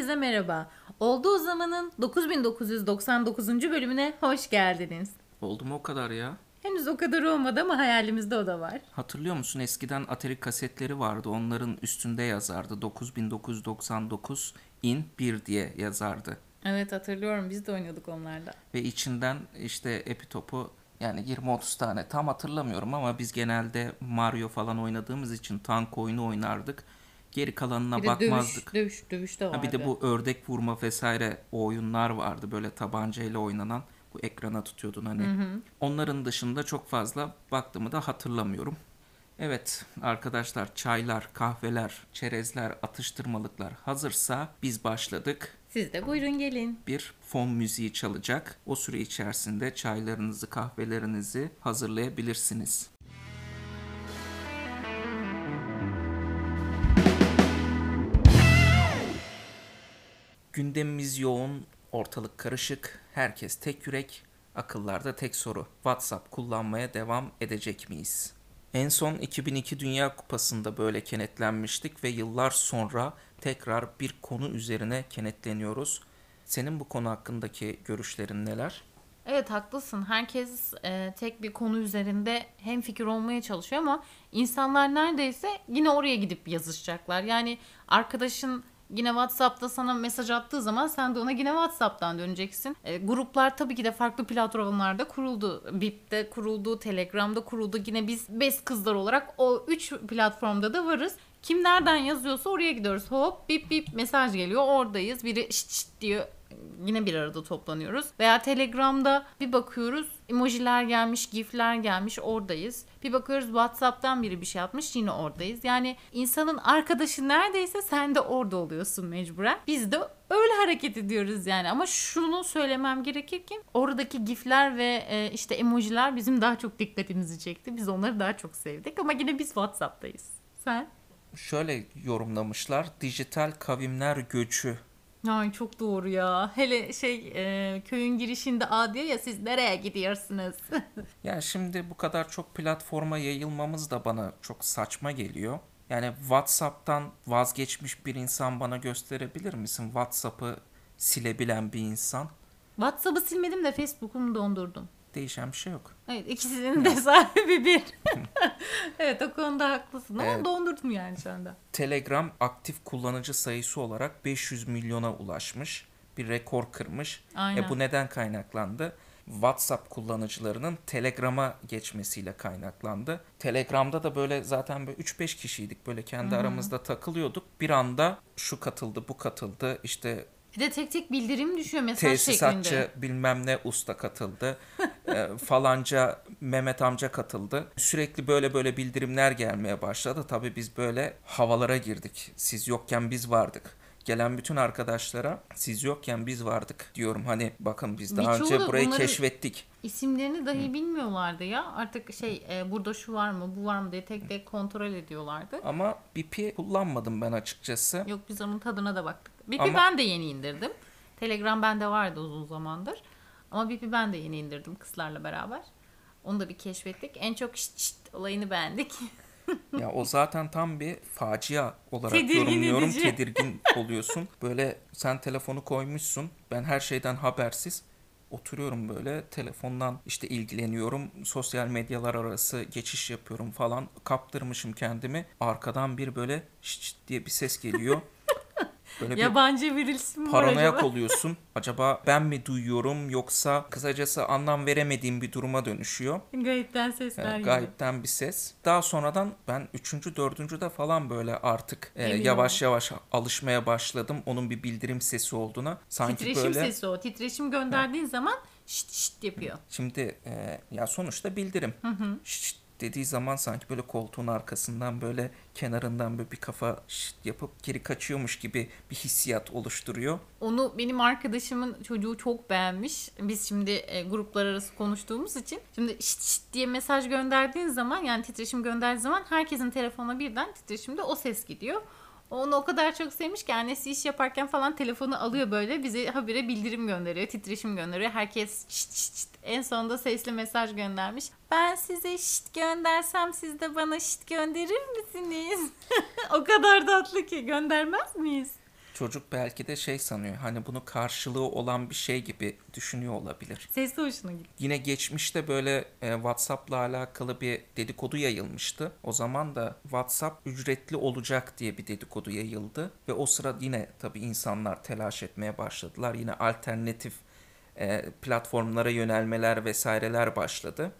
Herkese merhaba. Olduğu zamanın 9999. bölümüne hoş geldiniz. Oldu mu o kadar ya? Henüz o kadar olmadı ama hayalimizde o da var. Hatırlıyor musun eskiden Atari kasetleri vardı. Onların üstünde yazardı. 9999 in 1 diye yazardı. Evet hatırlıyorum biz de oynuyorduk onlarla. Ve içinden işte epitopu yani 20-30 tane tam hatırlamıyorum ama biz genelde Mario falan oynadığımız için tank oyunu oynardık. Geri kalanına Bir de bakmazdık. dövüş, dövüş, dövüş de vardı. Ha bir de bu ördek vurma vesaire o oyunlar vardı böyle tabancayla oynanan. Bu ekrana tutuyordun hani. Onların dışında çok fazla baktığımı da hatırlamıyorum. Evet arkadaşlar çaylar, kahveler, çerezler, atıştırmalıklar hazırsa biz başladık. Siz de buyurun gelin. Bir fon müziği çalacak. O süre içerisinde çaylarınızı, kahvelerinizi hazırlayabilirsiniz. Gündemimiz yoğun, ortalık karışık, herkes tek yürek, akıllarda tek soru. WhatsApp kullanmaya devam edecek miyiz? En son 2002 Dünya Kupası'nda böyle kenetlenmiştik ve yıllar sonra tekrar bir konu üzerine kenetleniyoruz. Senin bu konu hakkındaki görüşlerin neler? Evet haklısın. Herkes e, tek bir konu üzerinde hem fikir olmaya çalışıyor ama insanlar neredeyse yine oraya gidip yazışacaklar. Yani arkadaşın yine WhatsApp'ta sana mesaj attığı zaman sen de ona yine WhatsApp'tan döneceksin. E, gruplar tabii ki de farklı platformlarda kuruldu. Bip'te kuruldu, Telegram'da kuruldu. Yine biz bes kızlar olarak o 3 platformda da varız. Kim nereden yazıyorsa oraya gidiyoruz. Hop bip bip mesaj geliyor oradayız. Biri şşt şşt diyor yine bir arada toplanıyoruz. Veya Telegram'da bir bakıyoruz emojiler gelmiş, gifler gelmiş oradayız. Bir bakıyoruz WhatsApp'tan biri bir şey atmış yine oradayız. Yani insanın arkadaşı neredeyse sen de orada oluyorsun mecburen. Biz de öyle hareket ediyoruz yani. Ama şunu söylemem gerekir ki oradaki gifler ve e, işte emojiler bizim daha çok dikkatimizi çekti. Biz onları daha çok sevdik ama yine biz WhatsApp'tayız. Sen? Şöyle yorumlamışlar, dijital kavimler göçü Ay çok doğru ya. Hele şey e, köyün girişinde A diyor ya siz nereye gidiyorsunuz? Yani şimdi bu kadar çok platforma yayılmamız da bana çok saçma geliyor. Yani WhatsApp'tan vazgeçmiş bir insan bana gösterebilir misin? WhatsApp'ı silebilen bir insan. WhatsApp'ı silmedim de Facebook'umu dondurdum. Değişen bir şey yok. Evet ikisinin de sahibi bir. evet o konuda haklısın ama Evet. dondurdum yani şu anda. Telegram aktif kullanıcı sayısı olarak 500 milyona ulaşmış. Bir rekor kırmış. Aynen. E bu neden kaynaklandı? WhatsApp kullanıcılarının Telegram'a geçmesiyle kaynaklandı. Telegram'da da böyle zaten böyle 3-5 kişiydik böyle kendi aramızda takılıyorduk. Bir anda şu katıldı, bu katıldı. İşte Bir de tek tek bildirim düşüyor mesaj tesisatçı şeklinde. bilmem ne usta katıldı. E, falanca Mehmet amca katıldı. Sürekli böyle böyle bildirimler gelmeye başladı. Tabii biz böyle havalara girdik. Siz yokken biz vardık. Gelen bütün arkadaşlara siz yokken biz vardık diyorum. Hani bakın biz daha Birçoğu önce da burayı bunları- keşfettik. İsimlerini dahi bilmiyorlardı ya. Artık şey e, burada şu var mı bu var mı diye tek tek kontrol ediyorlardı. Ama BIP'i kullanmadım ben açıkçası. Yok biz onun tadına da baktık. Bip'i Ama- ben de yeni indirdim. Telegram bende vardı uzun zamandır. Ama Bip'i ben de yeni indirdim kızlarla beraber. Onu da bir keşfettik. En çok şşt şşt olayını beğendik. Ya o zaten tam bir facia olarak Tedirgin yorumluyorum. edici. Tedirgin oluyorsun. Böyle sen telefonu koymuşsun. Ben her şeyden habersiz oturuyorum böyle telefondan işte ilgileniyorum. Sosyal medyalar arası geçiş yapıyorum falan. Kaptırmışım kendimi. Arkadan bir böyle şşt diye bir ses geliyor. Böyle Yabancı bir isim var paranoyak acaba? oluyorsun. Acaba ben mi duyuyorum yoksa kısacası anlam veremediğim bir duruma dönüşüyor. Gayipten sesler Yani gibi. gayipten bir ses. Daha sonradan ben üçüncü, dördüncü de falan böyle artık e, yavaş yavaş alışmaya başladım. Onun bir bildirim sesi olduğuna. Sanki Titreşim böyle sesi o. Titreşim gönderdiğin zaman şşt şşt yapıyor. şimdi e, ya sonuçta bildirim. Şşt dediği zaman sanki böyle koltuğun arkasından böyle kenarından böyle bir kafa yapıp geri kaçıyormuş gibi bir hissiyat oluşturuyor. Onu benim arkadaşımın çocuğu çok beğenmiş. Biz şimdi e, gruplar arası konuştuğumuz için. Şimdi şşt şşt diye mesaj gönderdiğin zaman yani titreşim gönderdiğin zaman herkesin telefonuna birden titreşimde o ses gidiyor. Onu o kadar çok sevmiş ki annesi iş yaparken falan telefonu alıyor böyle bize habire bildirim gönderiyor, titreşim gönderiyor. Herkes şşt şşt şşt. En sonunda sesli mesaj göndermiş. Ben size şşt göndersem siz de bana şşt gönderir misiniz? o kadar tatlı ki göndermez miyiz? Çocuk belki de şey sanıyor. Hani bunu karşılığı olan bir şey gibi düşünüyor olabilir. Sesli hoşuna gitti. Yine geçmişte böyle e, WhatsApp'la alakalı bir dedikodu yayılmıştı. O zaman da WhatsApp ücretli olacak diye bir dedikodu yayıldı ve o sıra yine tabii insanlar telaş etmeye başladılar. Yine alternatif e, platformlara yönelmeler vesaireler başladı.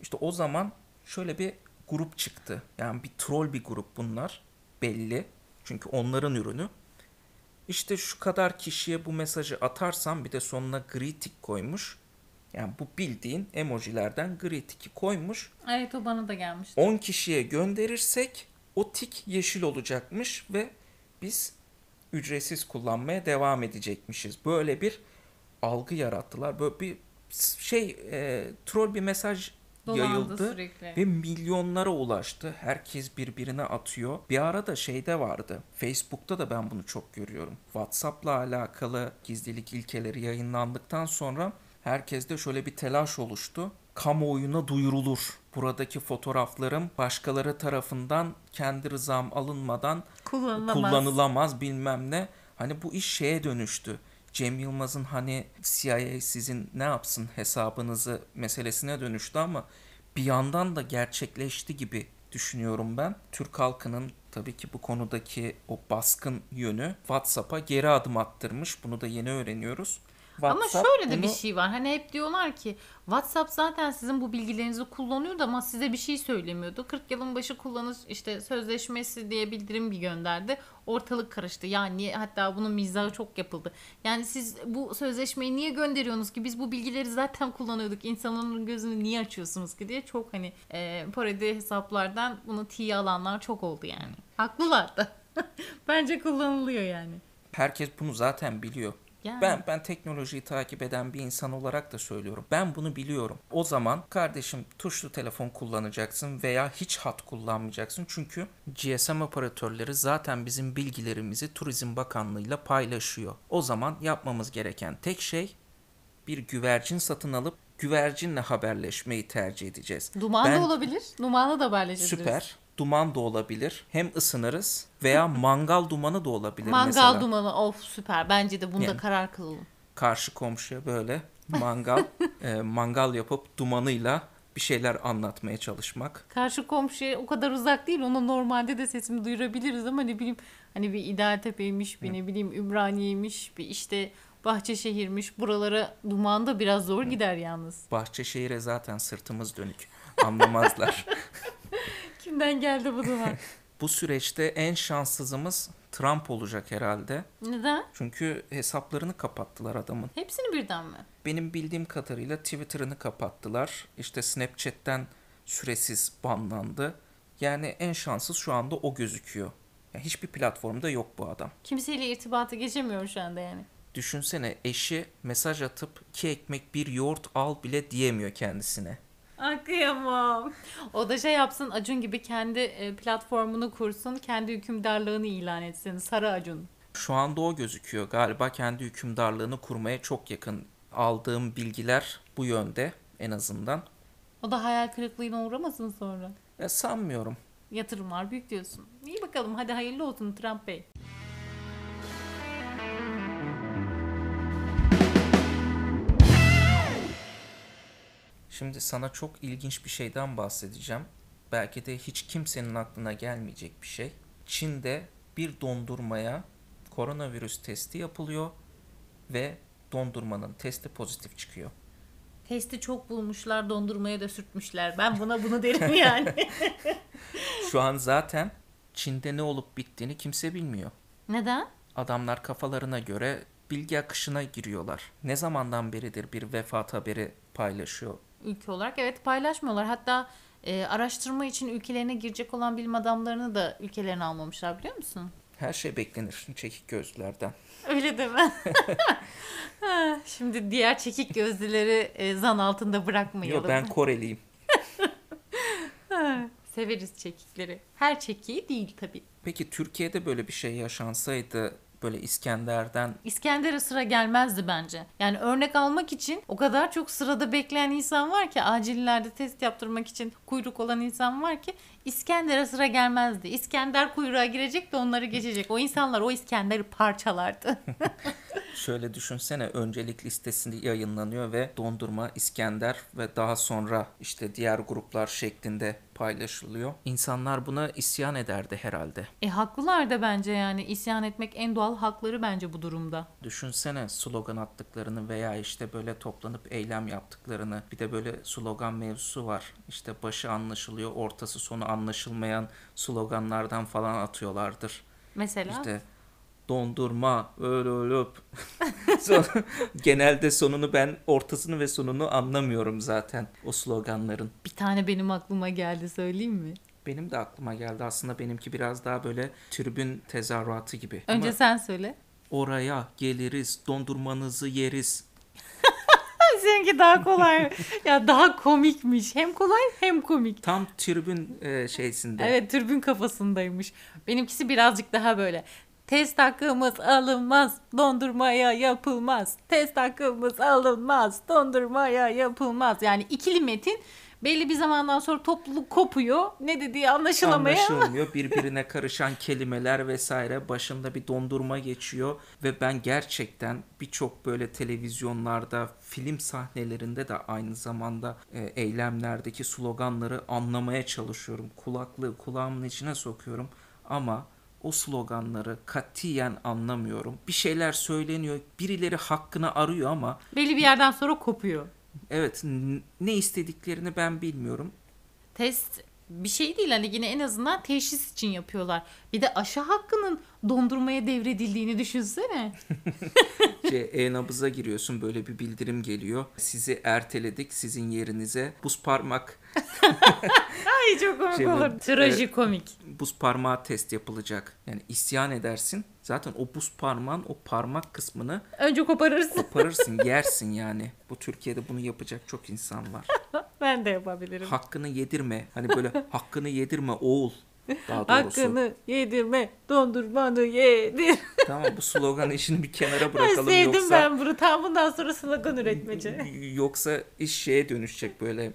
İşte o zaman şöyle bir grup çıktı. Yani bir troll bir grup bunlar belli. Çünkü onların ürünü. İşte şu kadar kişiye bu mesajı atarsam bir de sonuna greeting koymuş. Yani bu bildiğin emojilerden greeting'i koymuş. Evet o bana da gelmişti. 10 kişiye gönderirsek o tik yeşil olacakmış ve biz ücretsiz kullanmaya devam edecekmişiz. Böyle bir algı yarattılar. Böyle bir şey e, troll bir mesaj Dolandı yayıldı sürekli. ve milyonlara ulaştı. Herkes birbirine atıyor. Bir ara da şeyde vardı. Facebook'ta da ben bunu çok görüyorum. WhatsApp'la alakalı gizlilik ilkeleri yayınlandıktan sonra herkeste şöyle bir telaş oluştu. Kamuoyuna duyurulur. Buradaki fotoğraflarım başkaları tarafından kendi rızam alınmadan Kullanılamaz. kullanılamaz bilmem ne. Hani bu iş şeye dönüştü. Cem Yılmaz'ın hani CIA sizin ne yapsın hesabınızı meselesine dönüştü ama bir yandan da gerçekleşti gibi düşünüyorum ben. Türk halkının tabii ki bu konudaki o baskın yönü WhatsApp'a geri adım attırmış. Bunu da yeni öğreniyoruz. Ama WhatsApp şöyle de bir bunu- şey var. Hani hep diyorlar ki WhatsApp zaten sizin bu bilgilerinizi kullanıyordu ama size bir şey söylemiyordu. 40 yılın başı kullanış işte sözleşmesi diye bildirim bir gönderdi. Ortalık karıştı. Yani hatta bunun mizahı çok yapıldı. Yani siz bu sözleşmeyi niye gönderiyorsunuz ki? Biz bu bilgileri zaten kullanıyorduk. İnsanların gözünü niye açıyorsunuz ki diye çok hani e, parodi hesaplardan bunu tiye alanlar çok oldu yani. Haklılar da. Bence kullanılıyor yani. Herkes bunu zaten biliyor. Yani. Ben ben teknolojiyi takip eden bir insan olarak da söylüyorum. Ben bunu biliyorum. O zaman kardeşim tuşlu telefon kullanacaksın veya hiç hat kullanmayacaksın. Çünkü GSM operatörleri zaten bizim bilgilerimizi Turizm Bakanlığı'yla paylaşıyor. O zaman yapmamız gereken tek şey bir güvercin satın alıp güvercinle haberleşmeyi tercih edeceğiz. Duman Ben- da olabilir. Dumanla da haberleşebiliriz. Süper. Duman da olabilir. Hem ısınırız veya mangal dumanı da olabilir Mangal mesela. dumanı of süper. Bence de bunda Yani. karar kılalım. karşı komşuya böyle mangal e, mangal yapıp dumanıyla bir şeyler anlatmaya çalışmak. Karşı komşuya o kadar uzak değil. Ona normalde de sesimi duyurabiliriz ama ne bileyim hani bir İdealtepe'ymiş, bir ne bileyim Ümraniye'ymiş, bir işte Bahçeşehir'miş. Buralara duman da biraz zor gider yalnız. Bahçeşehir'e zaten sırtımız dönük. Anlamazlar. Kimden geldi bu duman? Bu süreçte en şanssızımız Trump olacak herhalde. Neden? Çünkü hesaplarını kapattılar adamın. Hepsini birden mi? Benim bildiğim kadarıyla Twitter'ını kapattılar. İşte Snapchat'ten süresiz banlandı. Yani en şanssız şu anda o gözüküyor. Yani hiçbir platformda yok bu adam. Kimseyle irtibata geçemiyor şu anda yani. Düşünsene eşi mesaj atıp iki ekmek bir yoğurt al bile diyemiyor kendisine. Kıyamam. O da şey yapsın Acun gibi kendi e, platformunu kursun. Kendi hükümdarlığını ilan etsin. Sarı Acun. Şu anda o gözüküyor. Galiba kendi hükümdarlığını kurmaya çok yakın. Aldığım bilgiler bu yönde en azından. O da hayal kırıklığına uğramasın sonra. E, sanmıyorum. Yatırımlar büyük diyorsun. İyi bakalım hadi hayırlı olsun Trump Bey. Şimdi sana çok ilginç bir şeyden bahsedeceğim. Belki de hiç kimsenin aklına gelmeyecek bir şey. Çin'de bir dondurmaya koronavirüs testi yapılıyor ve dondurmanın testi pozitif çıkıyor. Testi çok bulmuşlar dondurmaya da sürtmüşler. Ben buna bunu derim yani. Şu an zaten Çin'de ne olup bittiğini kimse bilmiyor. Neden? Adamlar kafalarına göre bilgi akışına giriyorlar. Ne zamandan beridir bir vefat haberi paylaşıyor. Ülke olarak evet paylaşmıyorlar. Hatta e, araştırma için ülkelerine girecek olan bilim adamlarını da ülkelerine almamışlar biliyor musun? Her şey beklenir çekik gözlülerden. Öyle deme. Şimdi diğer çekik gözlüleri e, zan altında bırakmayalım. Yok ben Koreliyim. Severiz çekikleri. Her çekiği değil tabii. Peki Türkiye'de böyle bir şey yaşansaydı Böyle İskender'den İskender'e sıra gelmezdi bence. Yani örnek almak için o kadar çok sırada bekleyen insan var ki acillerde test yaptırmak için kuyruk olan insan var ki İskender'e sıra gelmezdi. İskender kuyruğa girecek de onları geçecek. O insanlar o İskender'i parçalardı. Şöyle düşünsene öncelik listesinde yayınlanıyor ve dondurma, İskender ve daha sonra işte diğer gruplar şeklinde paylaşılıyor. İnsanlar buna isyan ederdi herhalde. e haklılar da bence yani isyan etmek en doğal hakları bence bu durumda. Düşünsene slogan attıklarını veya işte böyle toplanıp eylem yaptıklarını. Bir de böyle slogan mevzusu var. İşte başı anlaşılıyor, ortası sonu anlaşılmayan sloganlardan falan atıyorlardır. Mesela İşte dondurma, öyle ölüp. Genelde sonunu ben ortasını ve sonunu anlamıyorum zaten o sloganların. bir tane benim aklıma geldi söyleyeyim mi? Benim de aklıma geldi aslında benimki biraz daha böyle tribün tezahüratı gibi. Önce Ama sen söyle. oraya geliriz, dondurmanızı yeriz. Seninki daha kolay. ya daha komikmiş. Hem kolay hem komik. Tam tribün e, şeysinde. Evet türbün kafasındaymış. Benimkisi birazcık daha böyle. Test hakkımız alınmaz, dondurmaya yapılmaz. Test hakkımız alınmaz, dondurmaya yapılmaz. Yani ikili metin belli bir zamandan sonra topluluk kopuyor. Ne dediği anlaşılamıyor. Anlaşılmıyor. Birbirine karışan kelimeler vesaire. Başında bir dondurma geçiyor. Ve ben gerçekten birçok böyle televizyonlarda, film sahnelerinde de aynı zamanda e, eylemlerdeki sloganları anlamaya çalışıyorum. Kulaklığı kulağımın içine sokuyorum. Ama o sloganları katiyen anlamıyorum. Bir şeyler söyleniyor. Birileri hakkını arıyor ama Belli bir yerden sonra kopuyor. Evet ne istediklerini ben bilmiyorum. Test bir şey değil hani yine en azından teşhis için yapıyorlar. Bir de aşı hakkının dondurmaya devredildiğini düşünsene. Şey, e-nabıza giriyorsun böyle bir bildirim geliyor. Sizi erteledik sizin yerinize. Buz parmak Ay çok komik Şey, olur. Trajikomik. buz parmağı test yapılacak. Yani isyan edersin. Zaten o buz parmağın o parmak kısmını Önce koparırsın. koparırsın, yersin yani. Bu Türkiye'de bunu yapacak çok insan var. ben de yapabilirim. Hakkını yedirme. Hani böyle hakkını yedirme oğul. Daha doğrusu. Hakkını yedirme, dondurmanı yedir. Tamam bu slogan işini bir kenara Ben bırakalım sevdim yoksa ben bunu. Tam bundan sonra slogan üretmece. yoksa iş şeye dönüşecek böyle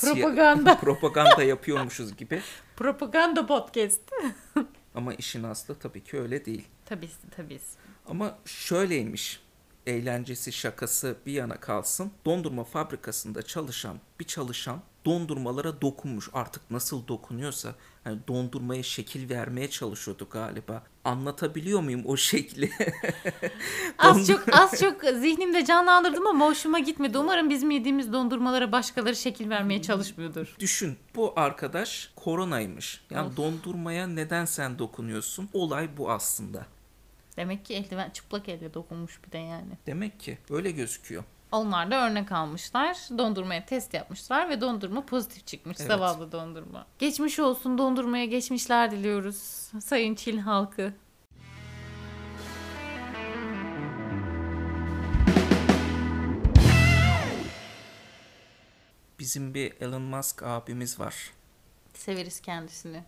Propaganda. propaganda yapıyormuşuz gibi. Propaganda podcast. Ama işin aslı tabii ki öyle değil. Tabii tabii. Ama şöyleymiş. Eğlencesi, şakası bir yana kalsın. Dondurma fabrikasında çalışan bir çalışan dondurmalara dokunmuş. Artık nasıl dokunuyorsa hani dondurmaya şekil vermeye çalışıyordu galiba. Anlatabiliyor muyum o şekli? Az çok az çok zihnimde canlandırdım ama hoşuma gitmedi. Umarım bizim yediğimiz dondurmalara başkaları şekil vermeye çalışmıyordur. Düşün bu arkadaş koronaymış. Yani Of. dondurmaya neden sen dokunuyorsun? Olay bu aslında. Demek ki eldiven çıplak elle dokunmuş bir de yani. Demek ki öyle gözüküyor. Onlar da örnek almışlar. Dondurmaya test yapmışlar ve dondurma pozitif çıkmış. Evet. Zavallı dondurma. Geçmiş olsun dondurmaya geçmişler diliyoruz. Sayın Çin halkı. Bizim bir Elon Musk abimiz var. Severiz kendisini.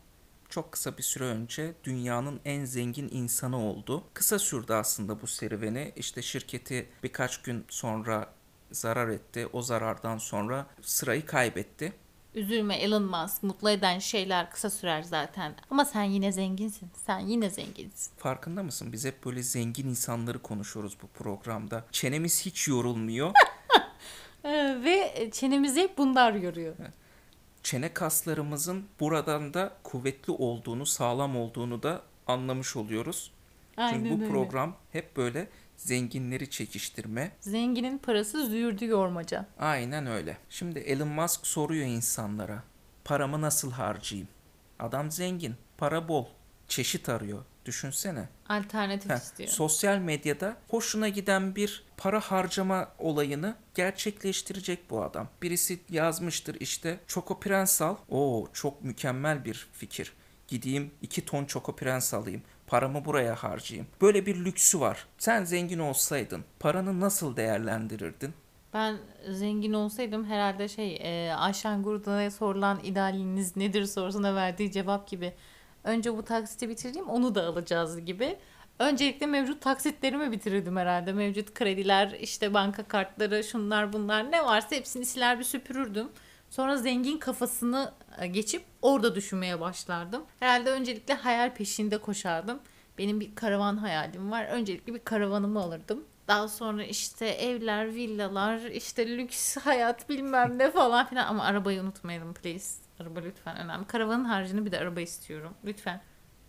Çok kısa bir süre önce dünyanın en zengin insanı oldu. Kısa sürdü aslında bu serüveni. İşte şirketi birkaç gün sonra zarar etti. O zarardan sonra sırayı kaybetti. Üzülme Elon Musk. Mutlu eden şeyler kısa sürer zaten. Ama sen yine zenginsin. Sen yine zenginsin. Farkında mısın? Biz hep böyle zengin insanları konuşuyoruz bu programda. Çenemiz hiç yorulmuyor. Ee, ve çenemizi hep bunlar yoruyor. Çene kaslarımızın buradan da kuvvetli olduğunu, sağlam olduğunu da anlamış oluyoruz. Aynen Çünkü bu öyle. program hep böyle zenginleri çekiştirme, Zenginin parası züğürdü yormaca. Aynen öyle. Şimdi Elon Musk soruyor insanlara. Paramı nasıl harcayayım? Adam zengin, para bol, çeşit arıyor. Düşünsene. Alternatif Heh, istiyor. sosyal medyada hoşuna giden bir para harcama olayını gerçekleştirecek bu adam. Birisi yazmıştır işte Choco Prens al. Oo çok mükemmel bir fikir. Gideyim 2 ton Choco Prens alayım. Paramı buraya harcayayım. Böyle bir lüksü var. Sen zengin olsaydın paranı nasıl değerlendirirdin? Ben zengin olsaydım herhalde şey e, Ayşen Gurda'ya sorulan idealiniz nedir sorusuna verdiği cevap gibi. Önce bu taksiti bitireyim onu da alacağız gibi. Öncelikle mevcut taksitlerimi bitirirdim herhalde. Mevcut krediler, işte banka kartları, şunlar bunlar ne varsa hepsini siler bir süpürürdüm. Sonra zengin kafasını e, geçip orada düşünmeye başlardım. Herhalde öncelikle hayal peşinde koşardım. Benim bir karavan hayalim var. Öncelikle bir karavanımı alırdım. Daha sonra işte evler, villalar, işte lüks hayat bilmem ne falan filan. Ama arabayı unutmayalım please. Araba lütfen önemli. Karavanın haricinde bir de araba istiyorum. Lütfen.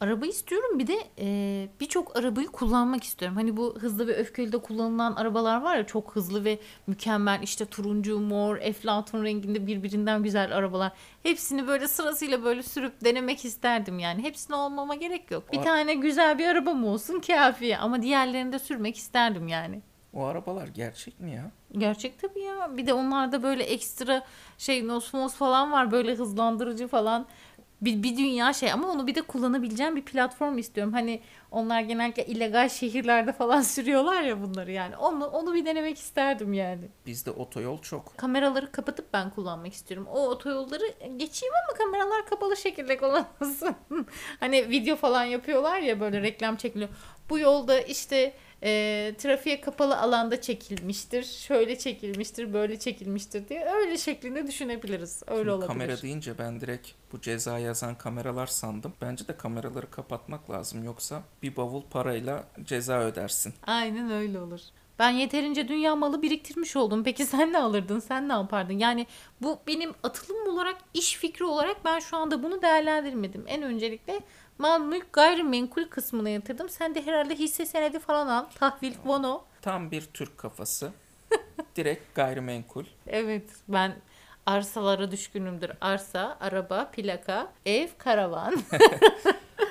Araba istiyorum bir de e, birçok arabayı kullanmak istiyorum. Hani bu hızlı ve öfkeli de kullanılan arabalar var ya çok hızlı ve mükemmel işte turuncu, mor, eflatun renginde birbirinden güzel arabalar. Hepsini böyle sırasıyla böyle sürüp denemek isterdim yani. Hepsini olmama gerek yok. Bir tane güzel bir arabam olsun kafi ama diğerlerini de sürmek isterdim yani. O arabalar gerçek mi ya? Gerçek tabii ya. Bir de onlarda böyle ekstra şey nosmos falan var böyle hızlandırıcı falan. Bir, bir dünya şey ama onu bir de kullanabileceğim bir platform istiyorum. Hani onlar genellikle illegal şehirlerde falan sürüyorlar ya bunları yani. Onu onu bir denemek isterdim yani. Bizde otoyol çok. Kameraları kapatıp ben kullanmak istiyorum. O otoyolları geçeyim ama kameralar kapalı şekilde kullanılsın. hani video falan yapıyorlar ya böyle reklam çekiliyor. Bu yolda işte e, trafiğe kapalı alanda çekilmiştir. Şöyle çekilmiştir, böyle çekilmiştir diye öyle şeklinde düşünebiliriz. Öyle Şimdi olabilir. kamera deyince ben direkt bu ceza yazan kameralar sandım. Bence de kameraları kapatmak lazım yoksa bir bavul parayla ceza ödersin. Aynen öyle olur. Ben yeterince dünya malı biriktirmiş oldum. Peki sen ne alırdın? Sen ne yapardın? Yani bu benim atılım olarak, iş fikri olarak ben şu anda bunu değerlendirmedim. En öncelikle mal mülk gayrimenkul kısmına yatırdım. Sen de herhalde hisse senedi falan al. Tahvil, bono. Tam bir Türk kafası. Direkt gayrimenkul. Evet ben arsalara düşkünümdür. Arsa, araba, plaka, ev, karavan.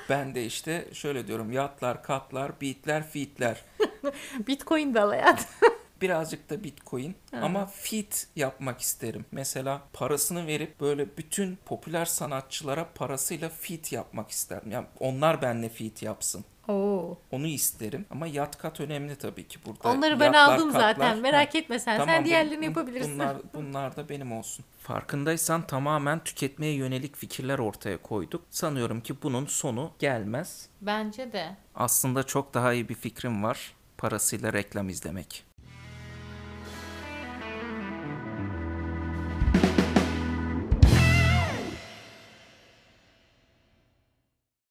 Ben de işte şöyle diyorum yatlar, katlar, beatler, featler. Bitcoin de al hayat. Birazcık da bitcoin ama fit yapmak isterim. Mesela parasını verip böyle bütün popüler sanatçılara parasıyla fit yapmak isterim. Yani onlar benimle fit yapsın. Oo. Onu isterim ama yat kat önemli tabii ki burada. Onları ben Yatlar, aldım katlar- zaten. Merak Ha, etme sen. tamam, sen diğerlerini bu- yapabilirsin. Bunlar, bunlar da benim olsun. Farkındaysan tamamen tüketmeye yönelik fikirler ortaya koyduk. Sanıyorum ki bunun sonu gelmez. Bence de. Aslında çok daha iyi bir fikrim var. Parasıyla reklam izlemek.